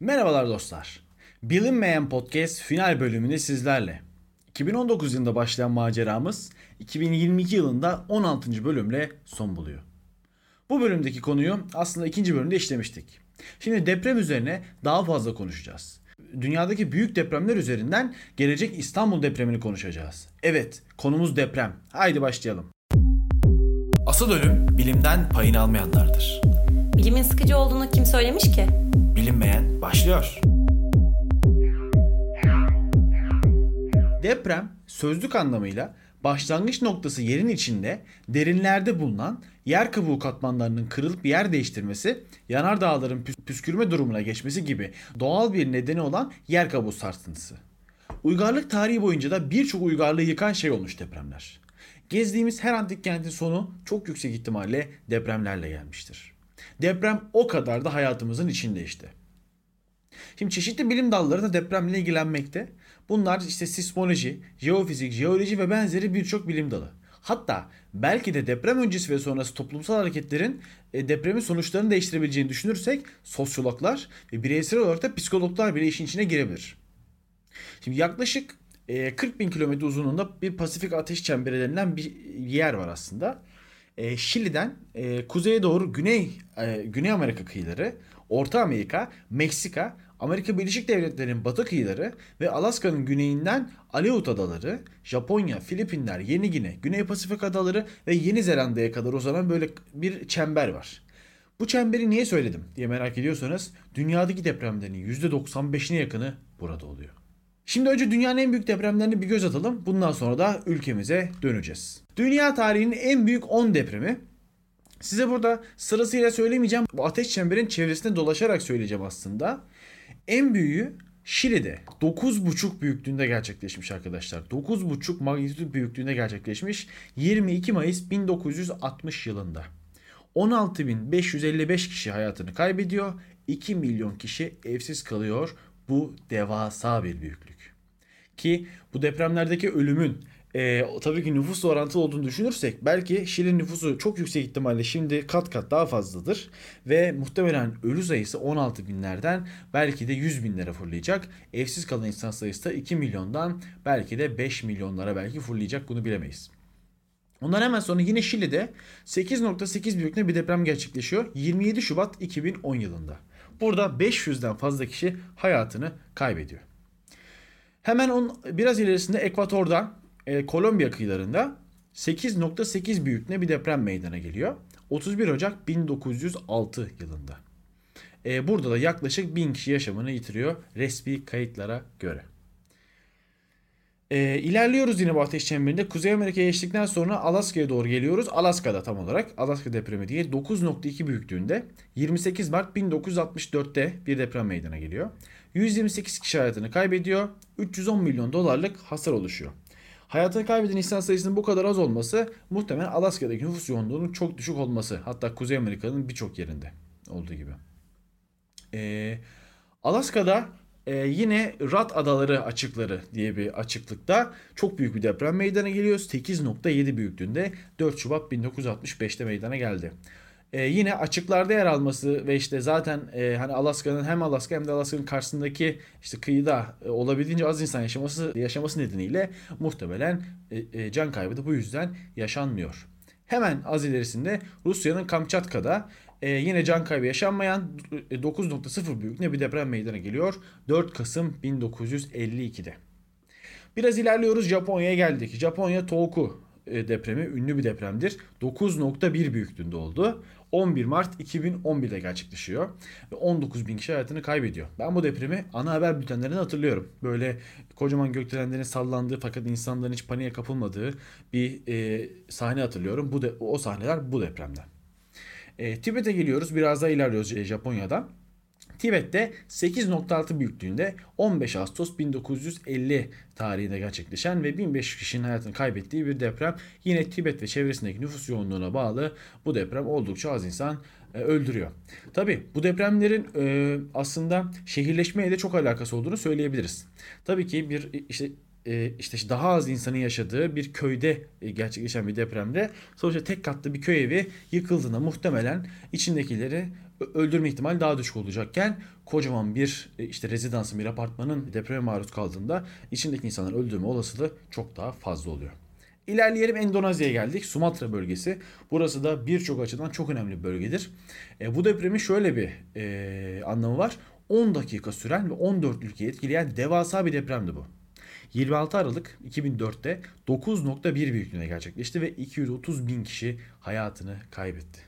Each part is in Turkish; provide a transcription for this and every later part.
Merhabalar dostlar. Bilinmeyen Podcast final bölümünde sizlerle. 2019 yılında başlayan maceramız 2022 yılında 16. bölümle son buluyor. Bu bölümdeki konuyu aslında ikinci bölümde işlemiştik. Şimdi deprem üzerine daha fazla konuşacağız. Dünyadaki büyük depremler üzerinden gelecek İstanbul depremini konuşacağız. Evet, konumuz deprem. Haydi başlayalım. Asıl ölüm bilimden payını almayanlardır. Bilimin sıkıcı olduğunu kim söylemiş ki? Bilinmeyen başlıyor. Deprem sözlük anlamıyla başlangıç noktası yerin içinde derinlerde bulunan yer kabuğu katmanlarının kırılıp yer değiştirmesi, yanardağların püs- püskürme durumuna geçmesi gibi doğal bir nedeni olan yer kabuğu sarsıntısı. Uygarlık tarihi boyunca da birçok uygarlığı yıkan şey olmuş depremler. Gezdiğimiz her antik kentin sonu çok yüksek ihtimalle depremlerle gelmiştir. Deprem o kadar da hayatımızın içinde işte. Şimdi çeşitli bilim dalları da depremle ilgilenmekte. Bunlar işte sismoloji, jeofizik, jeoloji ve benzeri birçok bilim dalı. Hatta belki de deprem öncesi ve sonrası toplumsal hareketlerin e, depremin sonuçlarını değiştirebileceğini düşünürsek sosyologlar ve bireysel olarak da psikologlar bile işin içine girebilir. Şimdi yaklaşık e, 40 bin kilometre uzunluğunda bir Pasifik Ateş Çemberi denilen bir yer var aslında. E, Şili'den e, kuzeye doğru Güney e, Güney Amerika kıyıları, Orta Amerika, Meksika, Amerika Birleşik Devletleri'nin batı kıyıları ve Alaska'nın güneyinden Aleut Adaları, Japonya, Filipinler, Yeni Gine, Güney Pasifik Adaları ve Yeni Zelanda'ya kadar uzanan böyle bir çember var. Bu çemberi niye söyledim diye merak ediyorsanız dünyadaki depremlerin %95'ine yakını burada oluyor. Şimdi önce dünyanın en büyük depremlerine bir göz atalım. Bundan sonra da ülkemize döneceğiz. Dünya tarihinin en büyük 10 depremi. Size burada sırasıyla söylemeyeceğim. Bu ateş çemberin çevresinde dolaşarak söyleyeceğim aslında. En büyüğü Şili'de 9,5 büyüklüğünde gerçekleşmiş arkadaşlar. 9,5 magnitüt büyüklüğünde gerçekleşmiş 22 Mayıs 1960 yılında. 16.555 kişi hayatını kaybediyor. 2 milyon kişi evsiz kalıyor. Bu devasa bir büyüklük. Ki bu depremlerdeki ölümün e, tabii ki nüfusla orantılı olduğunu düşünürsek belki Şili nüfusu çok yüksek ihtimalle şimdi kat kat daha fazladır. Ve muhtemelen ölü sayısı 16 binlerden belki de 100 binlere fırlayacak. Evsiz kalan insan sayısı da 2 milyondan belki de 5 milyonlara belki fırlayacak bunu bilemeyiz. Ondan hemen sonra yine Şili'de 8.8 büyüklüğünde bir deprem gerçekleşiyor 27 Şubat 2010 yılında. Burada 500'den fazla kişi hayatını kaybediyor. Hemen on, biraz ilerisinde Ekvator'da e, Kolombiya kıyılarında 8.8 büyüklüğünde bir deprem meydana geliyor. 31 Ocak 1906 yılında. E, burada da yaklaşık 1000 kişi yaşamını yitiriyor resmi kayıtlara göre. E, ilerliyoruz yine bu ateş çemberinde. Kuzey Amerika'ya geçtikten sonra Alaska'ya doğru geliyoruz. Alaska'da tam olarak Alaska depremi diye 9.2 büyüklüğünde 28 Mart 1964'te bir deprem meydana geliyor. 128 kişi hayatını kaybediyor. 310 milyon dolarlık hasar oluşuyor. Hayatını kaybeden insan sayısının bu kadar az olması muhtemelen Alaska'daki nüfus yoğunluğunun çok düşük olması. Hatta Kuzey Amerika'nın birçok yerinde olduğu gibi. Ee, Alaska'da ee, yine Rat Adaları açıkları diye bir açıklıkta çok büyük bir deprem meydana geliyor. 8.7 büyüklüğünde 4 Şubat 1965'te meydana geldi. Ee, yine açıklarda yer alması ve işte zaten e, hani Alaska'nın hem Alaska hem de Alaska'nın karşısındaki işte kıyıda e, olabildiğince az insan yaşaması yaşaması nedeniyle muhtemelen e, e, can kaybı da bu yüzden yaşanmıyor. Hemen az ilerisinde Rusya'nın Kamçatka'da ee, yine can kaybı yaşanmayan 9.0 büyüklüğünde bir deprem meydana geliyor. 4 Kasım 1952'de. Biraz ilerliyoruz Japonya'ya geldik. Japonya Tohoku e, depremi ünlü bir depremdir. 9.1 büyüklüğünde oldu. 11 Mart 2011'de gerçekleşiyor. Ve 19 bin kişi hayatını kaybediyor. Ben bu depremi ana haber bültenlerinde hatırlıyorum. Böyle kocaman gökdelenlerin sallandığı fakat insanların hiç paniğe kapılmadığı bir e, sahne hatırlıyorum. Bu de, o sahneler bu depremden. E, Tibet'e geliyoruz. Biraz daha ilerliyoruz Japonya'dan. Tibet'te 8.6 büyüklüğünde 15 Ağustos 1950 tarihinde gerçekleşen ve 1500 kişinin hayatını kaybettiği bir deprem. Yine Tibet ve çevresindeki nüfus yoğunluğuna bağlı bu deprem oldukça az insan e, öldürüyor. Tabi bu depremlerin e, aslında şehirleşmeye de çok alakası olduğunu söyleyebiliriz. Tabii ki bir işte işte daha az insanın yaşadığı bir köyde e, gerçekleşen bir depremde sonuçta tek katlı bir köy evi yıkıldığında muhtemelen içindekileri öldürme ihtimali daha düşük olacakken kocaman bir e, işte rezidansın bir apartmanın depreme maruz kaldığında içindeki insanların öldürme olasılığı çok daha fazla oluyor. İlerleyelim Endonezya'ya geldik. Sumatra bölgesi. Burası da birçok açıdan çok önemli bir bölgedir. E, bu depremin şöyle bir e, anlamı var. 10 dakika süren ve 14 ülkeyi etkileyen devasa bir depremdi bu. 26 Aralık 2004'te 9.1 büyüklüğüne gerçekleşti ve 230 bin kişi hayatını kaybetti.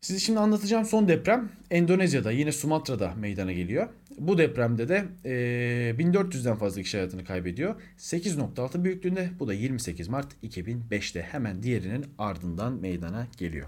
Size şimdi anlatacağım son deprem Endonezya'da yine Sumatra'da meydana geliyor. Bu depremde de e, 1400'den fazla kişi hayatını kaybediyor. 8.6 büyüklüğünde bu da 28 Mart 2005'te hemen diğerinin ardından meydana geliyor.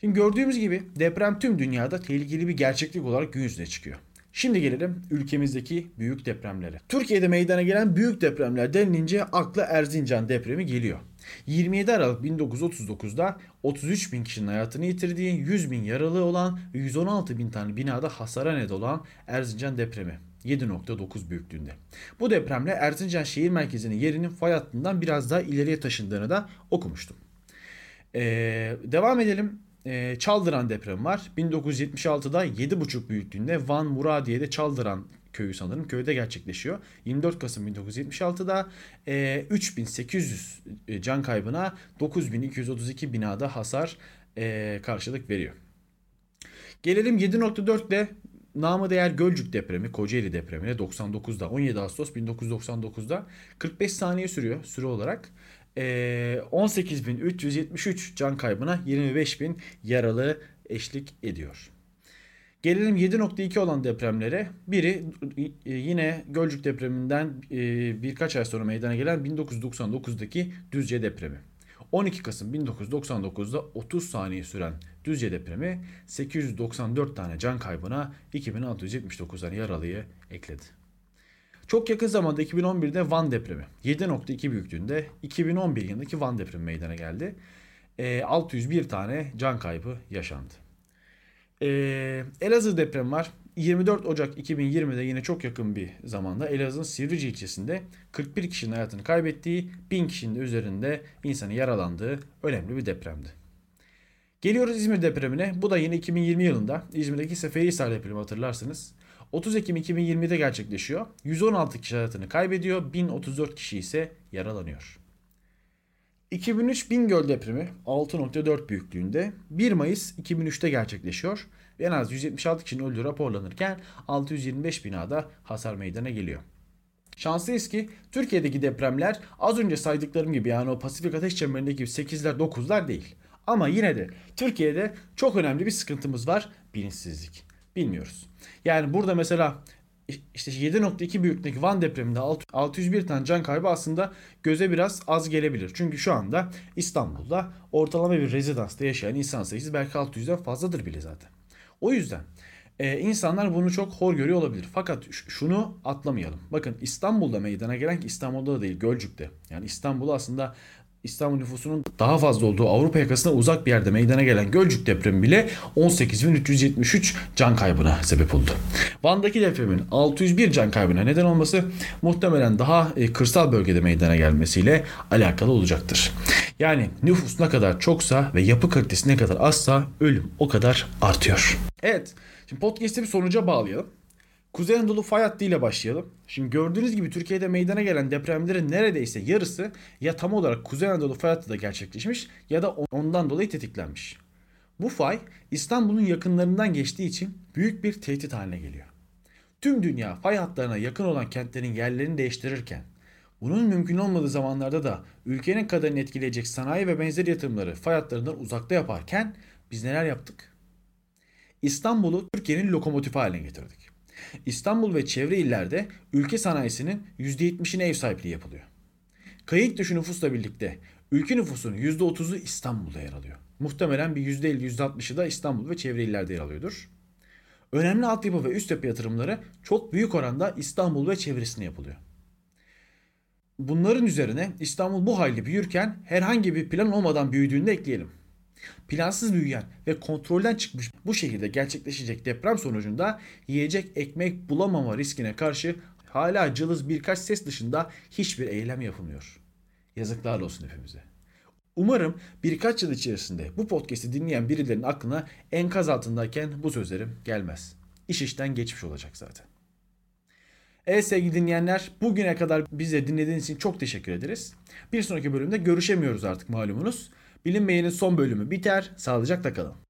Şimdi gördüğümüz gibi deprem tüm dünyada tehlikeli bir gerçeklik olarak gün yüzüne çıkıyor. Şimdi gelelim ülkemizdeki büyük depremlere. Türkiye'de meydana gelen büyük depremler denilince akla Erzincan depremi geliyor. 27 Aralık 1939'da 33 bin kişinin hayatını yitirdiği, 100 bin yaralı olan ve 116 bin tane binada hasara neden olan Erzincan depremi. 7.9 büyüklüğünde. Bu depremle Erzincan şehir merkezinin yerinin fay hattından biraz daha ileriye taşındığını da okumuştum. Ee, devam edelim. Ee, Çaldıran depremi var. 1976'da 7.5 büyüklüğünde Van Muradiye'de Çaldıran köyü sanırım köyde gerçekleşiyor. 24 Kasım 1976'da e, 3800 e, can kaybına 9232 binada hasar e, karşılık veriyor. Gelelim 7.4 ile namı değer Gölcük depremi, Kocaeli depremine 99'da 17 Ağustos 1999'da 45 saniye sürüyor süre olarak. E, 18.373 can kaybına 25.000 yaralı eşlik ediyor. Gelelim 7.2 olan depremlere. Biri e, yine Gölcük depreminden e, birkaç ay sonra meydana gelen 1999'daki Düzce depremi. 12 Kasım 1999'da 30 saniye süren Düzce depremi 894 tane can kaybına 2679 tane yaralıyı ekledi. Çok yakın zamanda 2011'de Van depremi 7.2 büyüklüğünde 2011 yılındaki Van depremi meydana geldi. 601 e, tane can kaybı yaşandı. Ee, Elazığ depremi var. 24 Ocak 2020'de yine çok yakın bir zamanda Elazığ'ın Sivrice ilçesinde 41 kişinin hayatını kaybettiği, 1000 kişinin de üzerinde insanı yaralandığı önemli bir depremdi. Geliyoruz İzmir depremine. Bu da yine 2020 yılında İzmir'deki Seferihisar depremi hatırlarsınız. 30 Ekim 2020'de gerçekleşiyor. 116 kişi hayatını kaybediyor, 1034 kişi ise yaralanıyor. 2003 Bingöl depremi 6.4 büyüklüğünde 1 Mayıs 2003'te gerçekleşiyor. En az 176 kişinin öldüğü raporlanırken 625 binada hasar meydana geliyor. Şanslıyız ki Türkiye'deki depremler az önce saydıklarım gibi yani o Pasifik Ateş Çemberi'ndeki gibi 8'ler 9'lar değil. Ama yine de Türkiye'de çok önemli bir sıkıntımız var. Bilinçsizlik. Bilmiyoruz. Yani burada mesela işte 7.2 büyüklükteki Van depreminde 601 tane can kaybı aslında göze biraz az gelebilir. Çünkü şu anda İstanbul'da ortalama bir rezidansta yaşayan insan sayısı belki 600'den fazladır bile zaten. O yüzden e, insanlar bunu çok hor görüyor olabilir. Fakat şunu atlamayalım. Bakın İstanbul'da meydana gelen ki İstanbul'da da değil Gölcük'te. Yani İstanbul'u aslında İstanbul nüfusunun daha fazla olduğu Avrupa yakasına uzak bir yerde meydana gelen Gölcük depremi bile 18.373 can kaybına sebep oldu. Van'daki depremin 601 can kaybına neden olması muhtemelen daha e, kırsal bölgede meydana gelmesiyle alakalı olacaktır. Yani nüfus ne kadar çoksa ve yapı kalitesi ne kadar azsa ölüm o kadar artıyor. Evet, şimdi podcast'i bir sonuca bağlayalım. Kuzey Anadolu fay hattı ile başlayalım. Şimdi gördüğünüz gibi Türkiye'de meydana gelen depremlerin neredeyse yarısı ya tam olarak Kuzey Anadolu fay hattı da gerçekleşmiş ya da ondan dolayı tetiklenmiş. Bu fay İstanbul'un yakınlarından geçtiği için büyük bir tehdit haline geliyor. Tüm dünya fay hatlarına yakın olan kentlerin yerlerini değiştirirken bunun mümkün olmadığı zamanlarda da ülkenin kadarını etkileyecek sanayi ve benzeri yatırımları fay hatlarından uzakta yaparken biz neler yaptık? İstanbul'u Türkiye'nin lokomotifi haline getirdik. İstanbul ve çevre illerde ülke sanayisinin %70'ine ev sahipliği yapılıyor. Kayıt dışı nüfusla birlikte ülke nüfusunun %30'u İstanbul'da yer alıyor. Muhtemelen bir %50 %60'ı da İstanbul ve çevre illerde yer alıyordur. Önemli altyapı ve üst yapı yatırımları çok büyük oranda İstanbul ve çevresine yapılıyor. Bunların üzerine İstanbul bu hayli büyürken herhangi bir plan olmadan büyüdüğünü de ekleyelim. Plansız büyüyen ve kontrolden çıkmış bu şehirde gerçekleşecek deprem sonucunda yiyecek ekmek bulamama riskine karşı hala cılız birkaç ses dışında hiçbir eylem yapılmıyor. Yazıklar olsun hepimize. Umarım birkaç yıl içerisinde bu podcast'i dinleyen birilerinin aklına enkaz altındayken bu sözlerim gelmez. İş işten geçmiş olacak zaten. Evet sevgili dinleyenler bugüne kadar bize dinlediğiniz için çok teşekkür ederiz. Bir sonraki bölümde görüşemiyoruz artık malumunuz. Bilinmeyenin son bölümü biter. Sağlıcakla kalın.